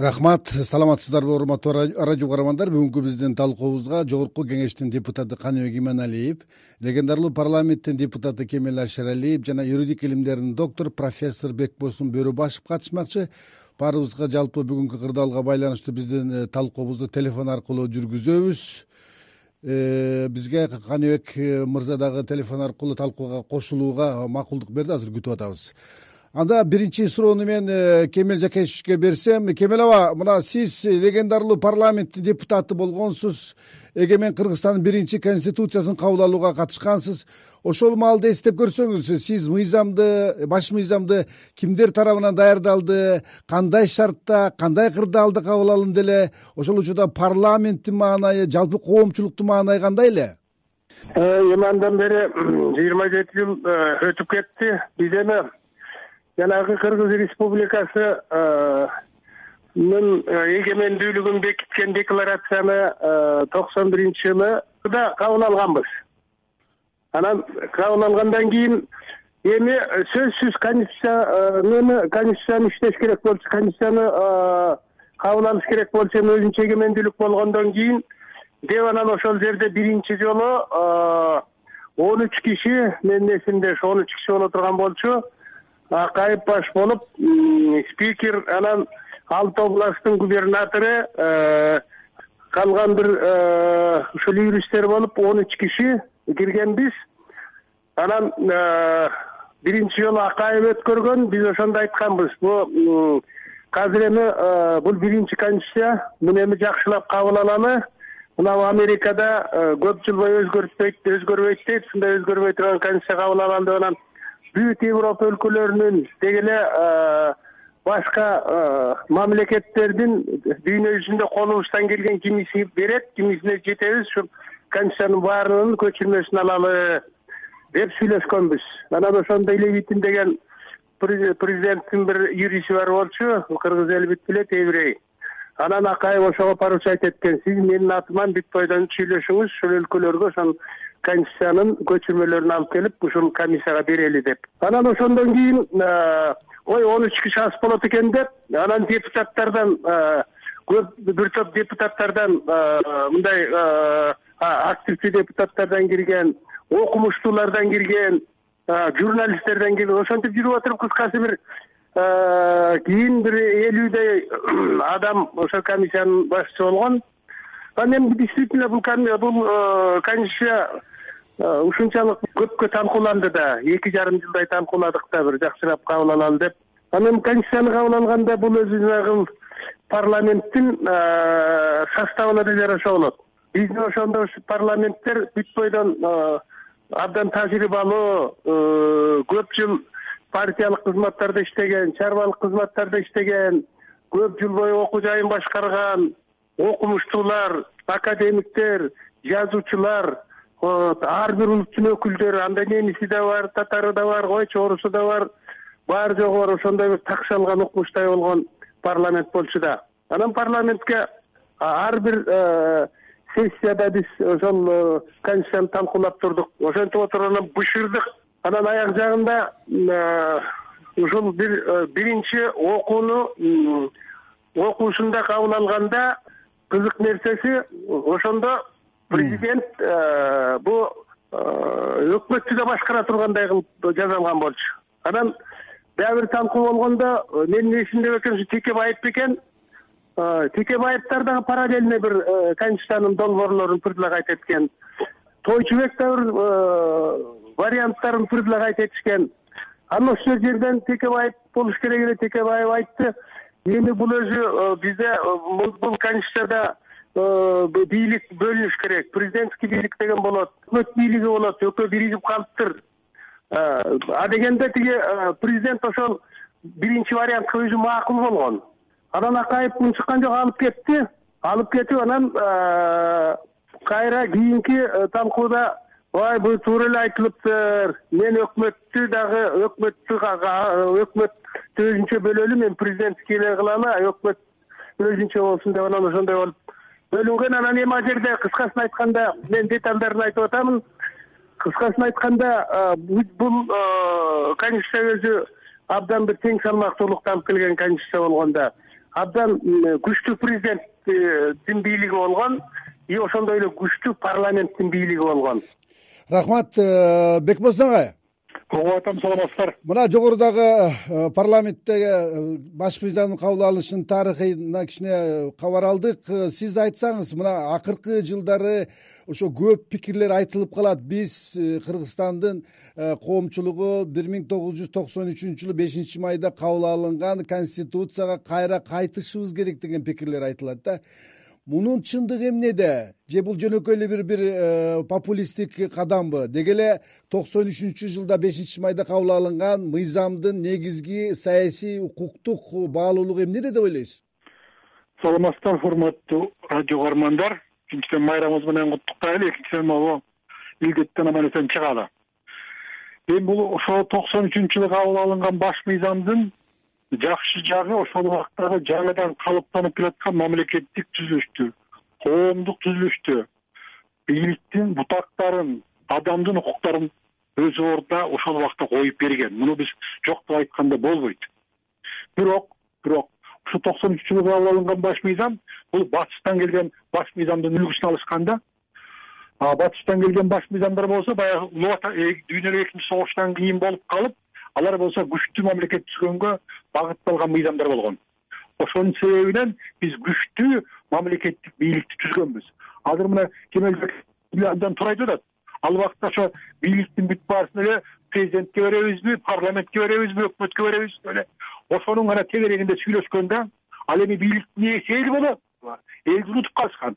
рахмат саламатсыздарбы урматтуу радио каармандар бүгүнкү биздин талкуубузга жогорку кеңештин депутаты каныбек иманалиев легендарлуу парламенттин депутаты кемел ашаралиев жана юридик илимдердин доктору профессор бекбосун бөрүбашев катышмакчы. Баарыбызга жалпы бүгүнкү кырдаалга байланыштуу биздин э, талкуубузду телефон аркылуу жүргүзөбүз. Э, бизге каныбек э, мырза дагы телефон аркылуу талкууга кошулууга макулдук берди азыр күтүп атабыз анда биринчи суроону мен э, кемел жакешевичке берсем. Кемел аба мына сиз легендарлуу парламенттин депутаты болгонсуз эгемен кыргызстандын биринчи конституциясын кабыл алууга катышкансыз. Ошол маалда эстеп көрсөңүз сиз мыйзамды баш мыйзамды кимдер тарабынан даярдалды кандай шартта кандай кырдаалда кабыл алынды эле? Ошол учурда парламенттин маанайы жалпы коомчулуктун маанайы кандай эле? Э, эми андан бери жыйырма жети жыл э, өтүп кетти. Биз эми жанагы кыргыз республикасынын э, э, эгемендүүлүгүн бекиткен декларацияны э, токсон биринчи жылыда кабыл алганбыз. Анан кабыл алгандан кийин эми сөзсүз конституцияны конституцияны иштеш керек болчу конституцияны кабыл алыш керек болчу эми өзүнчө эгемендүүлүк болгондон кийин деп анан ошол жерде биринчи жолу он үч киши менин эсимде ошо он үч киши боло турган болчу акаев баш болуп спикер анан алты областтын губернатору э, калган бир э, ушул юристтер болуп он үч киши киргенбиз анан э, биринчи жолу акаев өткөргөн биз ошондо айтканбыз. Бул азыр эми бул биринчи конституция муну эми жакшылап кабыл алалы. Мынабу америкада көп жыл бою өзгөртпөйт өзгөрбөйт дейт ушундай өзгөрбөй турган конституция кабыл алалы деп анан бүт европа өлкөлөрүнүн деги эле башка мамлекеттердин дүйнө жүзүндө колубуздан келген кимиси берет кимисине жетебиз ушул конституциянын баарынын көчүрмөсүн алалы деп сүйлөшкөнбүз анан ошондо илебитин деген президенттин бир юристи бар болчу кыргыз эли бүт билет еврей анан акаев ошого поручать эткен сиз менин атыман бүт бойдон сүйлөшүңүз ушул өлкөлөргө ошол конституциянын көчүрмөлөрүн алып келип ушул комиссияга берели деп. Анан ошондон кийин ой он үч киши аз болот экен деп анан депутаттардан көп бир топ депутаттардан мындай активдүү депутаттардан кирген окумуштуулардан кирген журналисттерден кирген ошентип жүрүп отуруп кыскасы бир кийин бир элүүдөй адам ошол комиссиянын башчысы болгон. Анан эми действительно бул бул конституция ушунчалык көпкө талкууланды да эки жарым жылдай талкууладык да бир жакшырап кабыл алалы деп. Анан конституцияны кабыл алганда бул өзү жанагы парламенттин составына да жараша болот биздин ошондо парламенттер бүт бойдон абдан тажрыйбалуу көп жыл партиялык кызматтарда иштеген чарбалык кызматтарда иштеген көп жыл бою окуу жайын башкарган окумуштуулар академиктер жазуучулар ар бир улуттун өкүлдөрү анда немиси да бар татары да бар койчу орусу да бар. Баары жогу бар ошондой бир такшалган укмуштай болгон парламент болчу да. Анан парламентке ар бир э, сессияда биз ошол э, конституцияны талкуулап турдук. Ошентип отуруп анан бышырдык. Анан аяк жагында э, ушул бир биринчи окууну окуусунда кабыл алганда кызык нерсеси ошондо президент э, бул э, өкмөттү да башкара тургандай кылып жасалган болчу. Анан дагы бир талкуу болгондо э, менин эсимде бекен ушу текебаев бекен текебаевдер дагы параллельный бир конституциянын долбоорлорун предлагать эткен тойчубек да бир варианттарын предлагать этишкен. Анан ошол жерден текебаев болуш керек эле текебаев айтты. Эми бул өзү бизде бул конституцияда бийлик бөлүнүш керек. Президентский бийлик деген болот. Өкмөт бийлиги болот экөө биригип калыптыр. Э, а дегенде тиги э, президент ошол биринчи вариантка өзү макул болгон. Анан акаев унчуккан жок алып кетти. Алып кетип анан кайра кийинки талкууда ой бул туура эле айтылыптыр. Мен өкмөттү дагы өкмөттү өкмөттү өзүнчө бөлөлү мен президентский эле кылалы өкмөт өзүнчө болсун деп анан ошондой болуп бөлүнгөн анан эми ал жерде кыскасын айтканда мен детальдарын айтып атамын. Кыскасын айтканда бул конституция өзү абдан бир тең салмактуулукту алып келген конституция болгон да абдан күчтүү президенттин бийлиги болгон и ошондой эле күчтүү парламенттин бийлиги болгон. Рахмат э, бекбосын агай угуп атам саламатсыздар? Мына жогорудагы э, парламенттеги э, баш мыйзамдын кабыл алынышынын тарыхына кичине кабар алдык. Сиз айтсаңыз мына акыркы жылдары ошо көп пикирлер айтылып калат. Биз кыргызстандын коомчулугу бир миң тогуз жүз токсон үчүнчү жылы бешинчи майда кабыл алынган конституцияга кайра кайтышыбыз керек деген пикирлер айтылат да мунун чындыгы эмнеде же бул жөнөкөй эле бир бир э, популисттик кадамбы? Деги эле токсон үчүнчү жылда бешинчи майда кабыл алынган мыйзамдын негизги саясий укуктук баалуулугу эмнеде деп ойлойсуз? Саламатсыздарбы урматтуу радио каармандар биринчиден майрамыңыз менен куттуктайлы экинчиден могу илдеттен аман эсен чыгалы эми бул ошол токсон үчүнчү жылы кабыл алынган баш мыйзамдын жакшы жагы ошол убактагы жаңыдан калыптанып келаткан мамлекеттик түзүлүштү коомдук түзүлүштү бийликтин бутактарын адамдын укуктарын өз ордуна ошол убакта коюп берген. Муну биз жок деп айтканда болбойт. Бирок бирок ушу токсон үчүнчү жылы кабыл алынган баш мыйзам бул батыштан келген баш мыйзамдын үлгүсүн алышкан да. Батыштан келген баш мыйзамдар болсо баягы улуу э, дүйнөлүк экинчи согуштан кийин болуп калып алар болсо күчтүү мамлекет түзгөнгө багытталган мыйзамдар болгон. Ошонун себебинен биз күчтүү мамлекеттик бийликти түзгөнбүз. Азыр мына кемелбек абдан туура айтып атат ал убакта ошо бийликтин бүт баарысын эле президентке беребизби парламентке беребизби өкмөткө беребизби эле. Ошонун гана тегерегинде сүйлөшкөн да ал эми бийликтин ээси эл болот? Элди унутуп калышкан.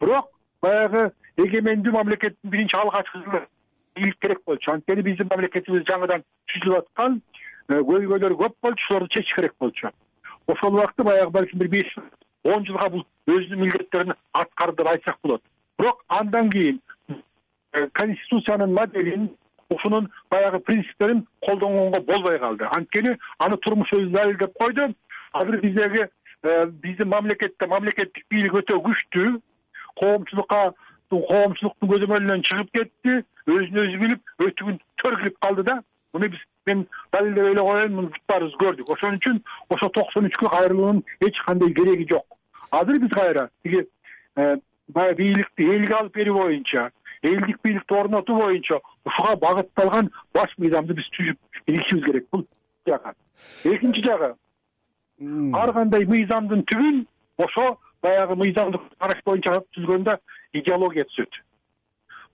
Бирок баягы эгемендүү мамлекеттин биринчи алгачкы жылы бийлик керек болчу. Анткени биздин мамлекетибиз жаңыдан түзүлүп аткан э, көйгөйлөр көп болчу ушуларды чечиш керек болчу. Ошол убакта баягы балким бир беш он жылга бул өзүнүн милдеттерин аткарды деп айтсак болот. Бирок андан кийин э, конституциянын моделин ушунун баягы принциптерин колдонгонго болбой калды. Анткени аны турмуш өзү далилдеп койду. Азыр биздеги э, биздин мамлекетте мамлекеттик бийлик өтө күчтүү коомчулукка коомчулуктун көзөмөлүнөн чыгып кетти өзүн өзү билип өтүгүн төргүлүп калды да. Муну биз мен далилдеп эле коеюн муну бүт баарыбыз көрдүк. Ошон үчүн ошо токсон үчкө кайрылуунун эч кандай кереги жок. Азыр биз кайра? Тиги э, баягы бийликти элге алып берүү боюнча элдик бийликти орнотуу боюнча ушуга багытталган баш мыйзамды биз түзүп ийишибиз керек бул жагы экинчи жагы ар кандай мыйзамдын түбүн ошо баягы мыйзамдык караш боюнча түзгөндө идеология түзөт.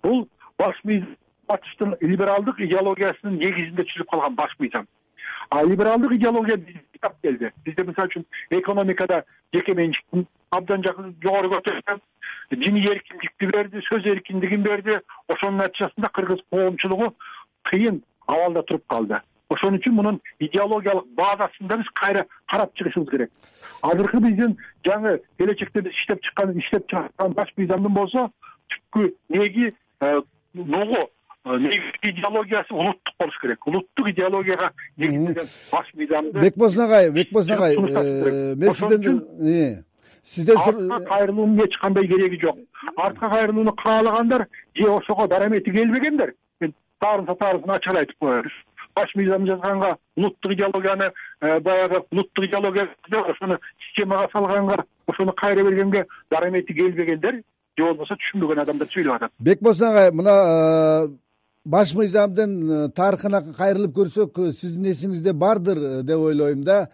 Бул баш мыйзам батыштын либералдык идеологиясынын негизинде түзүлүп калган баш мыйзам. А либералдык идеология келди. Бизде мисалы үчүн экономикада жеке менчиктин абдан жогору көтөргөн диний эркиндикти берди сөз эркиндигин берди ошонун натыйжасында кыргыз коомчулугу кыйын абалда туруп калды ошон үчүн мунун идеологиялык базасын да биз кайра карап чыгышыбыз керек. Азыркы биздин жаңы келечекте биз иштеп чыккан иштеп чыгарткан баш мыйзамдын болсо түпкү неги э, нугу э, негизги идеологиясы улуттук болуш керек. Улуттук идеологияга негизделген баш мыйзамды бекбосын агай бекбосын агай э, мен сизден сизден артка кайрылуунун эч кандай кереги жок. Артка кайрылууну каалагандар же ошого дарамети келбегендер. Мен баарын сатаарысын ачык эле айтып коеюн баш мыйзам жазганга улуттук идеологияны э, баягы улуттук идеология ошону системага салганга ошону кайра бергенге дарамети келбегендер же болбосо түшүнбөгөн адамдар сүйлөп атат. Бекбосын агай мына э, баш мыйзамдын э, тарыхына кайрылып көрсөк сиздин эсиңизде бардыр деп ойлойм да.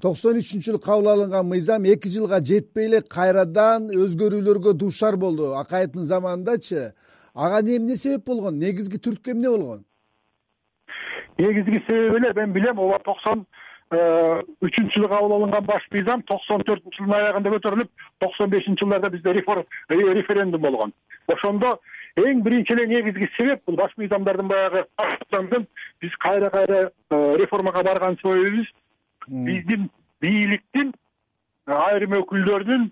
Токсон үчүнчү жылы кабыл алынган мыйзам эки жылга жетпей эле кайрадан өзгөрүүлөргө дуушар болду. Акаевдин заманындачы ага эмне себеп болгон? Негизги түрткү эмне болгон негизги себеби эле мен билем ооба токсон э, үчүнчү жылы кабыл алынган баш мыйзам токсон төртүнчү жылдын аягында көтөрүлүп токсон бешинчи жылдарда бизде референдум болгон. Ошондо эң биринчи эле негизги себеп бул баш мыйзамдардын баягы биз кайра кайра э, реформага барган себебибиз биздин бийликтин э, айрым өкүлдөрүнүн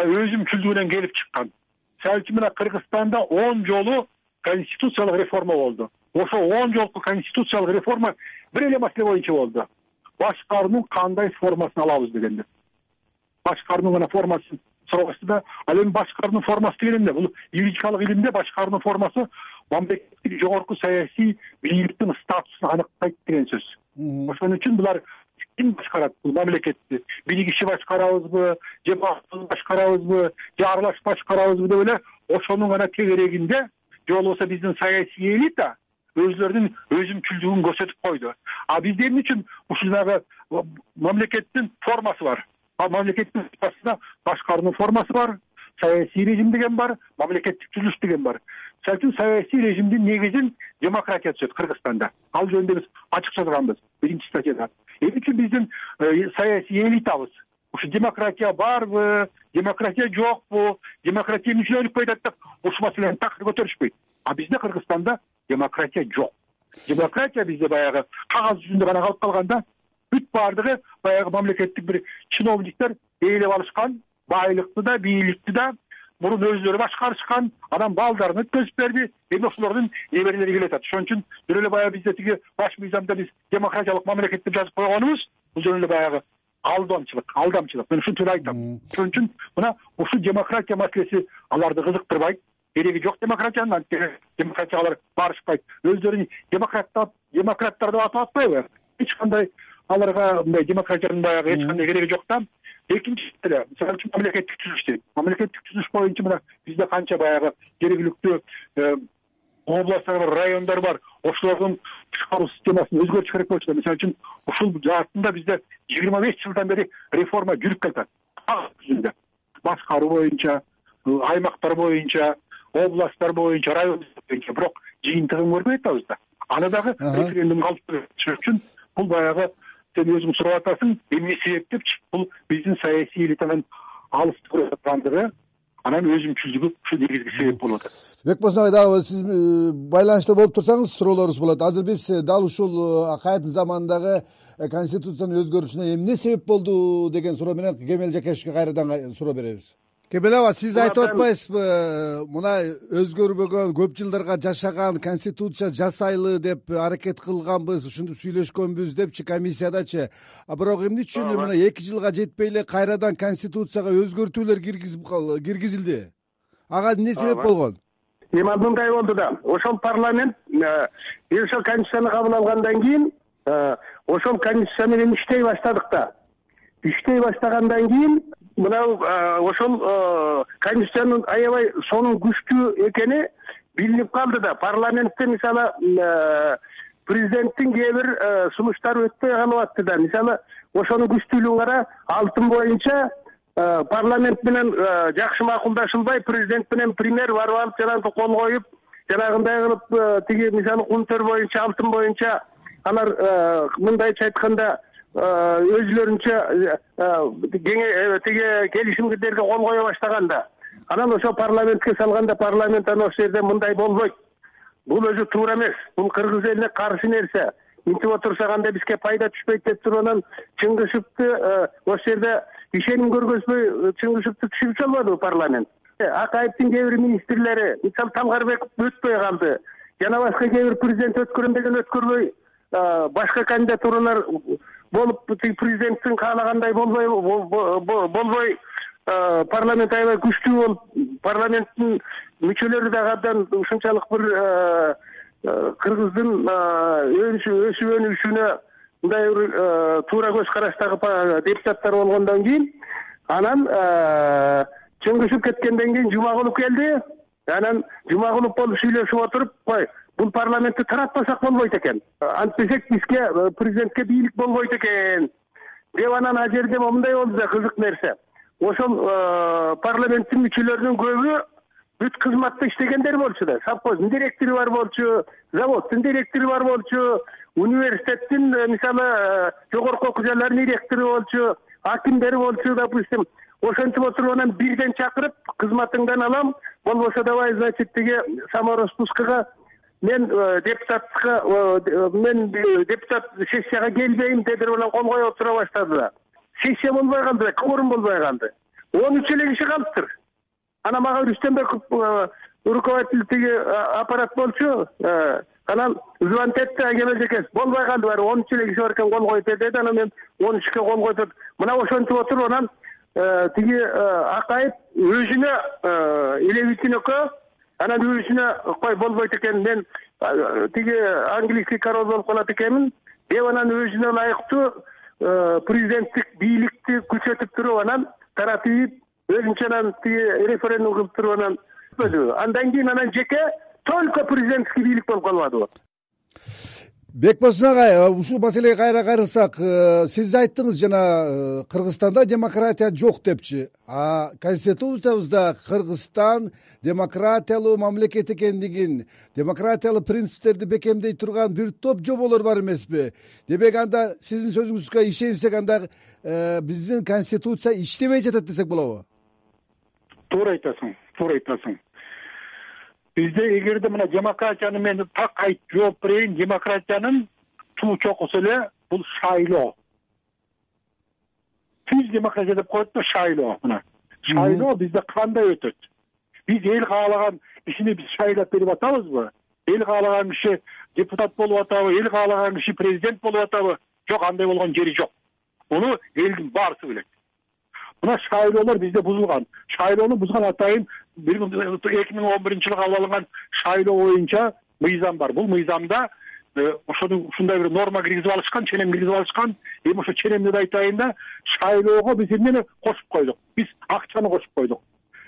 өзүмчүлдүгүнөн келип чыккан. Мисалы үчүн мына кыргызстанда он жолу конституциялык реформа болду ошо он жолку конституциялык реформа бир эле маселе боюнча болду. Башкаруунун кандай формасын алабыз дегенде. Башкаруунун гана формасын сурабашты да ал эми башкаруунун формасы деген эмне бул юридикалык илимде башкаруунун формасы мамлекеттик жогорку саясий бийликтин статусун аныктайт деген сөз. Ошон үчүн булар ким башкарат бул мамлекетти. Бир киши башкарабызбы же башкарабызбы же аралашып башкарабызбы деп эле ошонун гана тегерегинде же болбосо биздин саясий элита өзүлөрүнүн өзүмчүлдүгүн көрсөтүп койду. А бизде эмне үчүн ушул дагы мамлекеттин формасы бар. Мамлекеттин башкаруунун формасы бар саясий режим деген бар мамлекеттик түзүлүш деген бар. Мисалы үчүн саясий режимдин негизин демократия түзөт кыргызстанда. Ал жөнүндө биз ачык жазганбыз биринчи статьяда. Эмне үчүн биздин э, саясий элитабыз. Ушу демократия барбы демократия жокпу демократия эмне үчүн өлүп атат деп ушул маселени такыр көтөрүшпөйт. А бизде кыргызстанда демократия жок. Демократия бизде баягы кагаз жүзүндө гана калып калган да. Бүт баардыгы баягы мамлекеттик бир чиновниктер ээлеп алышкан байлыкты да бийликти да мурун өзүлөрү башкарышкан анан балдарын өткөзүп берди эми ошолордун неберелери келип атат ошон үчүн бир эле баягы бизде тиги баш мыйзамда биз демократиялык мамлекет деп жазып койгонубуз бул жөн эле баягы алдамчылык алдамчылык. Мен ушинтип эле айтам. Ошон үчүн мына ушул демократия маселеси аларды кызыктырбайт кереги жок демократиянын анткени демократияга алар барышпайт. Өздөрүн демократтап демократтар деп атап атпайбы? Эч кандай аларга мындай демократиянын баягы эч кандай кереги жок да. Экинчи эле мисалы үчүн мамлекеттик түзүлүш дейт мамлекеттик түзүлүш боюнча мына бизде канча баягы жергиликтүү э, областтар бар райондар бар. Ошолордун башкаруу системасын өзгөртүш керек болчу да. Мисалы үчүн ушул жаатында бизде жыйырма беш жылдан бери реформа жүрүп келатат башкаруу боюнча аймактар боюнча областтар боюнча райондор боюнча. Бирок жыйынтыгын көрбөй атабыз да. Аны дагы референдум калып ошон үчүн бул баягы сен өзүң сурап атасың эмне себеп депчи бул биздин саясий элитанын алыстык көрүп аткандыгы анан өзүмчүлдүгү ушул негизги себеп болуп атат. Бекбосын агай дагы сиз э, байланышта болуп турсаңыз суроолорубуз болот. Азыр биз э, дал ушул э, акаевдин заманындагы конституциянын өзгөрүшүнө эмне себеп болду деген суроо менен кемел жакешевичке кайрадан суроо беребиз кемел аба сиз айтып атпайсызбы мына өзгөрбөгөн көп жылдарга жашаган конституция жасайлы деп аракет кылганбыз ушинтип сүйлөшкөнбүз депчи комиссиядачы. А бирок эмне үчүн мына эки жылга жетпей эле кайрадан конституцияга өзгөртүүлөр киргизилди? Ага эмне себеп болгон? Эми мындай болду да ошол парламент э, ошол конституцияны кабыл алгандан кийин э, ошол конституция менен иштей баштадык да. Иштей баштагандан кийин мынау ошол конституциянын аябай сонун күчтүү экени билинип калды да. Парламентте мисалы президенттин кээ бир сунуштары өтпөй калып атты да. Мисалы ошонун күчтүүлүгүн кара алтын боюнча парламент менен жакшы макулдашылбай президент менен премьер барып алып жанагы кол коюп жанагындай кылып тиги мисалы кумтөр боюнча алтын боюнча алар мындайча айтканда өзүлөрүнчө тиги келишимдерге кол кое баштаган да. Анан ошо парламентке салганда парламент анан ошол жерде мындай болбойт. Бул өзү туура эмес. Бул кыргыз элине каршы нерсе. Мынтип отурсак анда бизге пайда түшпөйт деп туруп анан чыңгышевти ошол жерде ишеним көргөзбөй чыңгышевти түшүрчү болбодубу парламент. Акаевдин кээ бир министрлери мисалы талгарбеков өтпөй калды. Жана башка кээ бир президент өткөрөм деген өткөрбөй. Башка кандидатуралар болуп тиги президенттин каалагандай болбой болбой парламент аябай күчтүү болуп парламенттин мүчөлөрү дагы абдан ушунчалык бир кыргыздын өсүп өнүгүшүнө мындай бир туура көз караштагы депутаттар болгондон кийин анан чыңгышев кеткенден кийин жумагулов келди. Анан жумагулов болуп сүйлөшүп отуруп бул парламентти таратпасак болбойт экен. Антпесек бизге э, президентке бийлик болбойт экен. Деп анан ал жерде мындай болду да кызык нерсе. Ошол э, парламенттин мүчөлөрүнүн көбү бүт кызматта иштегендер болчу да. Совхоздун директору бар болчу заводдун директору бар болчу университеттин э, мисалы жогорку окуу жайлардын директору болчу акимдери болчу допустим. Ошентип отуруп анан бирден чакырып кызматыңдан алам. Болбосо давай значит тиги самораспускага мен э, депутатка э, мен депутат сессияга келбейм дедирип анан кол коюп отура баштады да сессия болбой калды да кворум болбой калды он үч эле киши калыптыр. Анан мага рүстөмбеков э, руководитель тиги аппарат болчу анан звонить этти кемел жекебиз болбой калды баары он үч эле киши бар экен кол коюп бер деди анан мен он үчкө кол коюп мына ошентип отуруп анан тиги акаев өзүнө элебитин экөө анан өзүнө кой болбойт экен мен тиги английский король болуп калат экенмин. Деп анан өзүнө ылайыктуу президенттик бийликти күчөтүп туруп анан таратып өзүнчө анан тиги референдум кылып туруп анан андан кийин анан жеке только президентский бийлик болуп калбадыбы бекболсун агай э, ушул маселеге кайра кайрылсак э, сиз айттыңыз жана э, кыргызстанда демократия жок депчи. А конституциябызда кыргызстан демократиялуу мамлекет экендигин демократиялык принциптерди бекемдей турган бир топ жоболор бар эмеспи. Демек анда сиздин сөзүңүзгө ишенсек анда биздин конституция иштебей жатат десек болобу? Туура айтасың туура айтасың бизде эгерде мына демократияны мен так айтып жооп берейин демократиянын туу чокусу эле бул шайлоо. Түз демократия деп коет да шайлоо мына. Шайлоо бизде кандай өтөт? Биз эл каалаган кишини биз шайлап берип атабызбы? Эл каалаган киши депутат болуп атабы эл каалаган киши президент болуп атабы? Жок андай болгон жери жок. Муну элдин баарысы билет. Мына шайлоолор бизде бузулган. Шайлоону бузган атайын эки миң он биринчи жылы кабыл алынган шайлоо боюнча мыйзам бар бул мыйзамда э, ошону ушундай бир норма киргизип алышкан ченем киргизип алышкан эми ошо ченемди да айтайын да шайлоого биз эмнени кошуп койдук биз акчаны кошуп койдук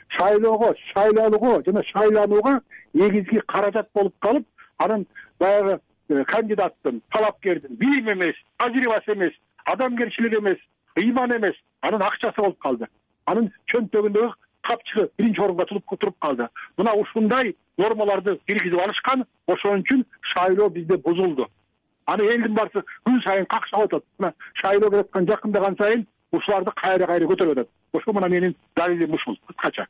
шайлоого шайланууга жана шайланууга негизги каражат болуп калып анан баягы э, кандидаттын талапкердин билим эмес тажрыйбасы эмес адамгерчилиги эмес ыйманы эмес анын акчасы болуп калды анын чөнтөгүндөгү капчыгы биринчи орунга туруп калды. Мына ушундай нормаларды киргизип алышкан ошон үчүн шайлоо бизде бузулду. Аны элдин баарысы күн сайын какшап атат. Мына шайлоо келаткан жакындаган сайын ушуларды кайра кайра көтөрүп атат. Ошо мына менин далилим ушул. Кыскача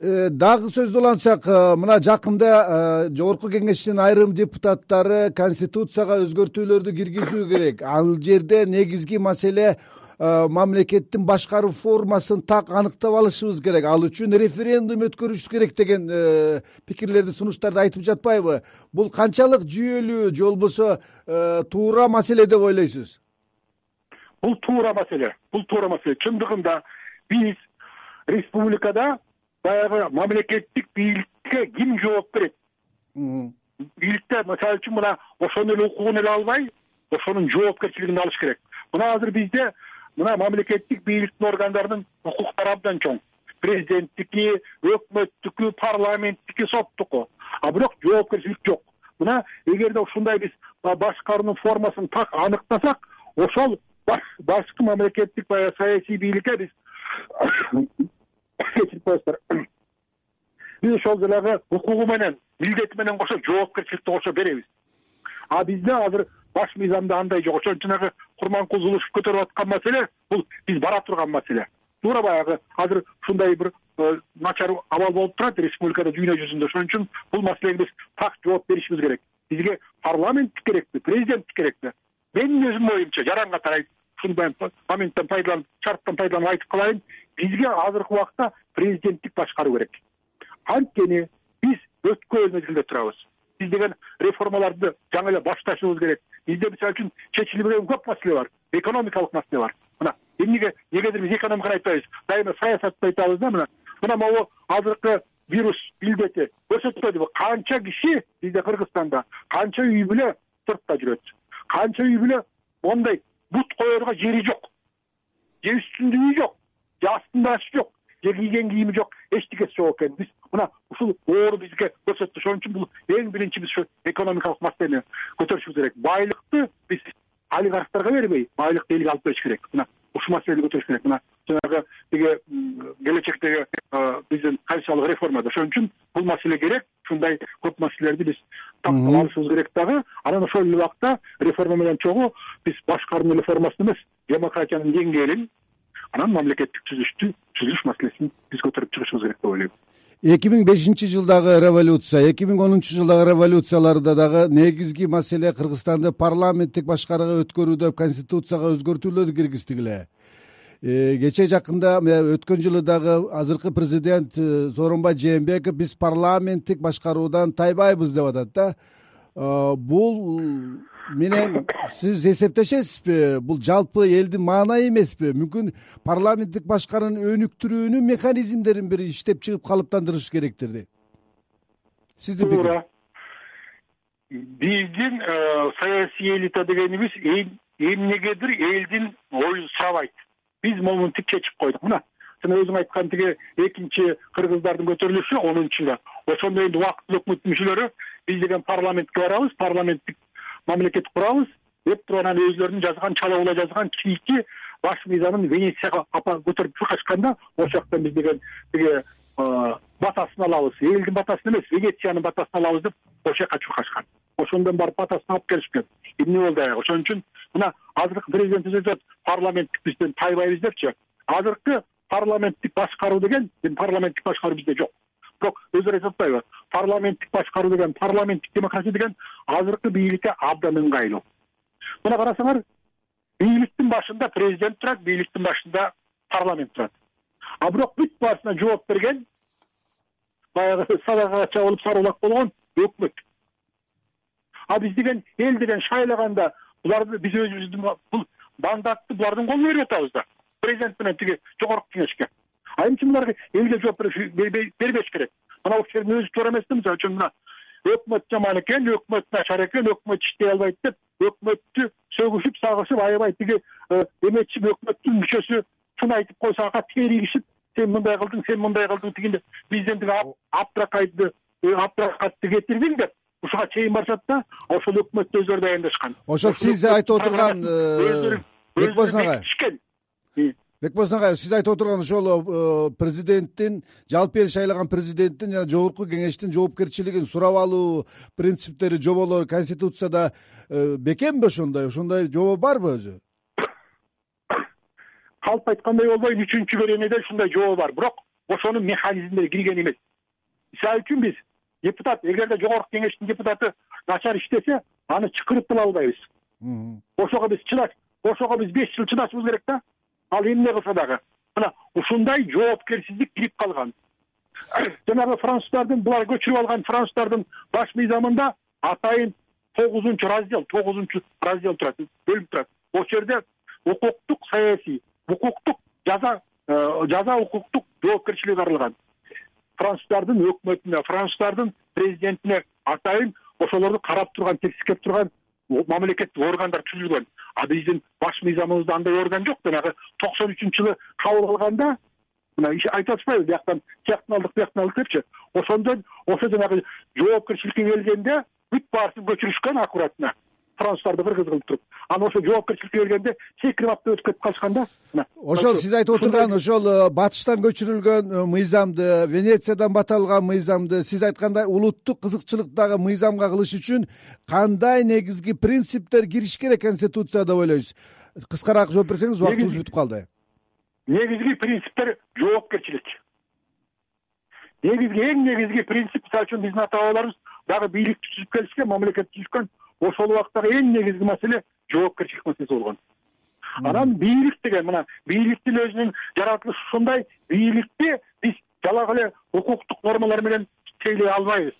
э, дагы сөздү улантсак э, мына жакында э, жогорку кеңештин айрым депутаттары конституцияга өзгөртүүлөрдү киргизүү керек. Ал жерде негизги маселе мамлекеттин башкаруу формасын так аныктап алышыбыз керек. Ал үчүн референдум өткөрүшүбүз керек деген э, пикирлерди сунуштарды айтып жатпайбы. Бул канчалык жүйөлүү же болбосо э, туура маселе деп ойлойсуз? Бул туура маселе. Бул туура маселе. Чындыгында биз республикада баягы мамлекеттик бийликке ким жооп берет? Бийликте мисалы үчүн мына ошонун эле укугун эле албай ошонун жоопкерчилигин алыш керек. Мына азыр бизде мына мамлекеттик бийликтин органдарынын укуктары абдан чоң. Президенттики өкмөттүкү парламенттики соттуку. А бирок жоопкерчилик жок. Мына эгерде ушундай биз башкаруунун формасын так аныктасак ошол башкы мамлекеттик баягы саясий бийликке биз кечирип коесуздар биз ошол жанагы укугу менен милдети менен кошо жоопкерчиликти кошо беребиз. А бизде азыр баш мыйзамда андай жок. Ошон үчүн жанагы курманкул зулушев көтөрүп аткан маселе бул биз бара турган маселе. Туура баягы азыр ушундай бир э, начар абал болуп турат республикада дүйнө жүзүндө. Ошон үчүн бул маселеге биз так жооп беришибиз керек. Бизге парламент керекпи президент керекпи? Менин өзүмдүн оюмча жаран катары ушундай моменттен пайдаланып шарттан пайдаланып айтып калайын. Бизге азыркы убакта президенттик башкаруу керек. Анткени биз өткөн мезгилде турабыз. Биз деген реформаларды жаңы эле башташыбыз керек бизде мисалы үчүн чечилбеген көп маселе бар экономикалык маселе бар. Мына эмнеге негедир биз экономиканы айтпайбыз дайыма саясатты айтабыз да мына. Мына могу азыркы вирус илдети көрсөтпөдүбү канча киши бизде кыргызстанда канча үй бүлө сыртта жүрөт. Канча үй бүлө мондай бут коерго жери жок. Же үстүндө үй жок же астында аш жок же кийген кийими жок эчтекеси жок экен. Биз мына ушул оору бизге көрсөттү ошон үчүн бул эң биринчи биз ушу экономикалык маселени көтөрүшүбүз керек. Байлыкты биз олигархтарга бербей байлыкты элге алып келиш керек. Мына ушул маселени көтөрүш керек. Мына жанагы тиги келечектеги биздин конституциялык реформада. Ошон үчүн бул маселе керек. Ушундай көп маселелерди биз тактап алышыбыз керек дагы. Анан ошол эле убакта реформа менен чогуу биз башкаруунун реформасын эмес демократиянын деңгээлин анан мамлекеттик түзүлүштү түзүлүш маселесин биз көтөрүп чыгышыбыз керек деп ойлойм. Эки миң бешинчи жылдагы революция эки миң онунчу жылдагы революцияларда дагы негизги маселе кыргызстанды парламенттик башкарууга өткөрүү деп конституцияга өзгөртүүлөрдү киргиздик эле кечээ жакында өткөн жылы дагы азыркы президент э, сооронбай жээнбеков биз парламенттик башкаруудан тайбайбыз деп атат да. Э, бул менен сиз эсептешесизби? Бул жалпы элдин маанайы эмеспи? Мүмкүн парламенттик башкаруунун өнүктүрүүнүн механизмдерин бир иштеп чыгып калыптандырыш керектир деп сиздин туура. биздин э, саясий элита дегенибиз эмнегедир элдин оюн сурабайт биз могуну тик чечип койдук мына. Жана өзүң айткан тиги экинчи кыргыздардын көтөрүлүшү онунчу жылы ошондо энди убактылуу өкмөттүн мүчөлөрү биз деген парламентке барабыз. Парламенттик мамлекет курабыз деп туруп анан өзүлөрүнүн жазган чала жазган чийки баш мыйзамын венецияга көтөрүп чыккачканда ошол жактан биз деген тиги батасын алабыз. Элдин батасын эмес венециянын батасын алабыз деп ошол жака чуркашкан ошондон барып батасын алып келишкен эмне болду аягы ошон үчүн мына азыркы президентибиз атат парламенттик бизден тайбайбыз депчи. Азыркы парламенттик башкаруу деген эми парламенттик башкаруу бизде жок бирок өзүлөрү айтып атпайбы. Парламенттик башкаруу деген парламенттик демократия деген азыркы бийликке абдан ыңгайлуу. Мына карасаңар бийликтин башында президент турат бийликтин башында парламент турат. А бирок бүт баарысына жооп берген баягы садакача болуп сарыбулак болгон өкмөт. А биз деген эл деген шайлаганда буларды биз өзүбүздүн бул мандатты булардын колуна берип атабыз да. Президент менен тиги жогорку кеңешке а эмче булар элге жооп бербеш керек? Мына ушул жердин өзү туура эмес да мисалы үчүн мына өкмөт жаман экен өкмөт начар экен өкмөт иштей албайт деп өкмөттү сөгүшүп сагышып аябай тиги э, эметишип өкмөттүн мүчөсү чын айтып койсо ага теригишип сен мындай кылдың сен мындай кылдың тигинде бизден тиги абдракайтты э, абдракатты кетирдиң деп ушуга чейин барышат да ошол өкмөттү өзүлөрү даярдашкан ошол сиз айтып отурган бекболсун бекболсун агай сиз айтып отурган ошол э, президенттин жалпы эл шайлаган президенттин жана жогорку кеңештин жоопкерчилигин сурап алуу принциптери жоболору конституцияда э, бекемби ошондой? Ошондой жобо барбы өзү? Калп айткандай болбойм үчүнчү беренеде ушундай жобо бар. Бирок ошонун механизмдери кирген эмес. Мисалы үчүн биз депутат эгерде жогорку кеңештин депутаты начар иштесе аны чакыртып албайбыз. Ошого биз чыдаш ошого биз беш жыл чыдашыбыз керек да ал эмне кылса дагы? Мына ушундай жоопкерсиздик кирип калган. Жанагы француздардын булар көчүрүп алган француздардын баш мыйзамында атайын тогузунчу раздел тогузунчу раздел турат бөлүм турат. Ошол жерде укуктук саясий укуктук жаза э, жаза укуктук жоопкерчилик каралган. Француздардын өкмөтүнө француздардын президентине атайын ошолорду карап турган текшеп турган мамлекеттик органдар түзүлгөн. А биздин баш мыйзамыбызда андай орган жок жанагы токсон үчүнчү жылы кабыл алганда мына айтып атышпайбы бияктан тияктан алдык бияктан алдык депчи. Ошондон ошо жанагы жоопкерчиликке келгенде бүт баарысын көчүрүшкөн аккуратно француздарды кыргыз кылып туруп. Анан ошо жоопкерчиликке келгенде секирип ап өтүп кетип калышкан да мына ошол сиз айтып отурган ошол э, батыштан көчүрүлгөн э, мыйзамды венециядан бата алган мыйзамды сиз айткандай улуттук кызыкчылыктагы мыйзамга кылыш үчүн кандай негизги принциптер кириш керек конституцияда деп ойлойсуз кыскараак жооп берсеңиз убактыбыз бүтүп калды. негизги принциптер жоопкерчилик. Негизги эң негизги принцип мисалы үчүн биздин ата бабаларыбыз дагы бийликти түзүп келишкен мамлекетти түзүшкөн ошол убактагы эң негизги маселе жоопкерчилик маселеси болгон. Анан бийлик деген мына бийликтин өзүнүн жаратылышы ушундай бийликти биз жалак эле укуктук нормалар менен тейлей албайбыз.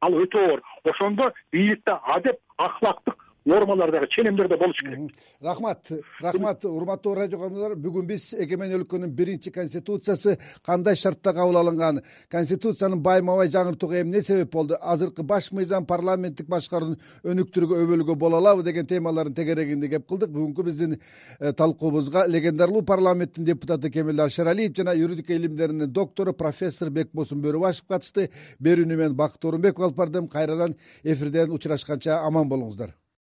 Ал өтө оор ошондо бийликте адеп акылактык нормалар дагы ченемдер да болуш керек. Рахмат рахмат урматтуу радио көрөрмандар бүгүн биз эгемен өлкөнүн биринчи конституциясы кандай шартта кабыл алынган? Конституцияны байма бай жаңыртууга эмне себеп болду? Азыркы баш мыйзам парламенттик башкаруунун өнүктүрүүгө өбөлгө боло алабы деген темалардын тегерегинде кеп кылдык. Бүгүнкү биздин э, талкуубузга легендарлуу парламенттин депутаты кемелдаш шералиев жана юридика илимдеринин доктору профессор бекболсун бөрүбашев катышты. Берүүнү мен бакыт оорунбеков алып бардым. Кайрадан эфирден учурашканча аман болуңуздар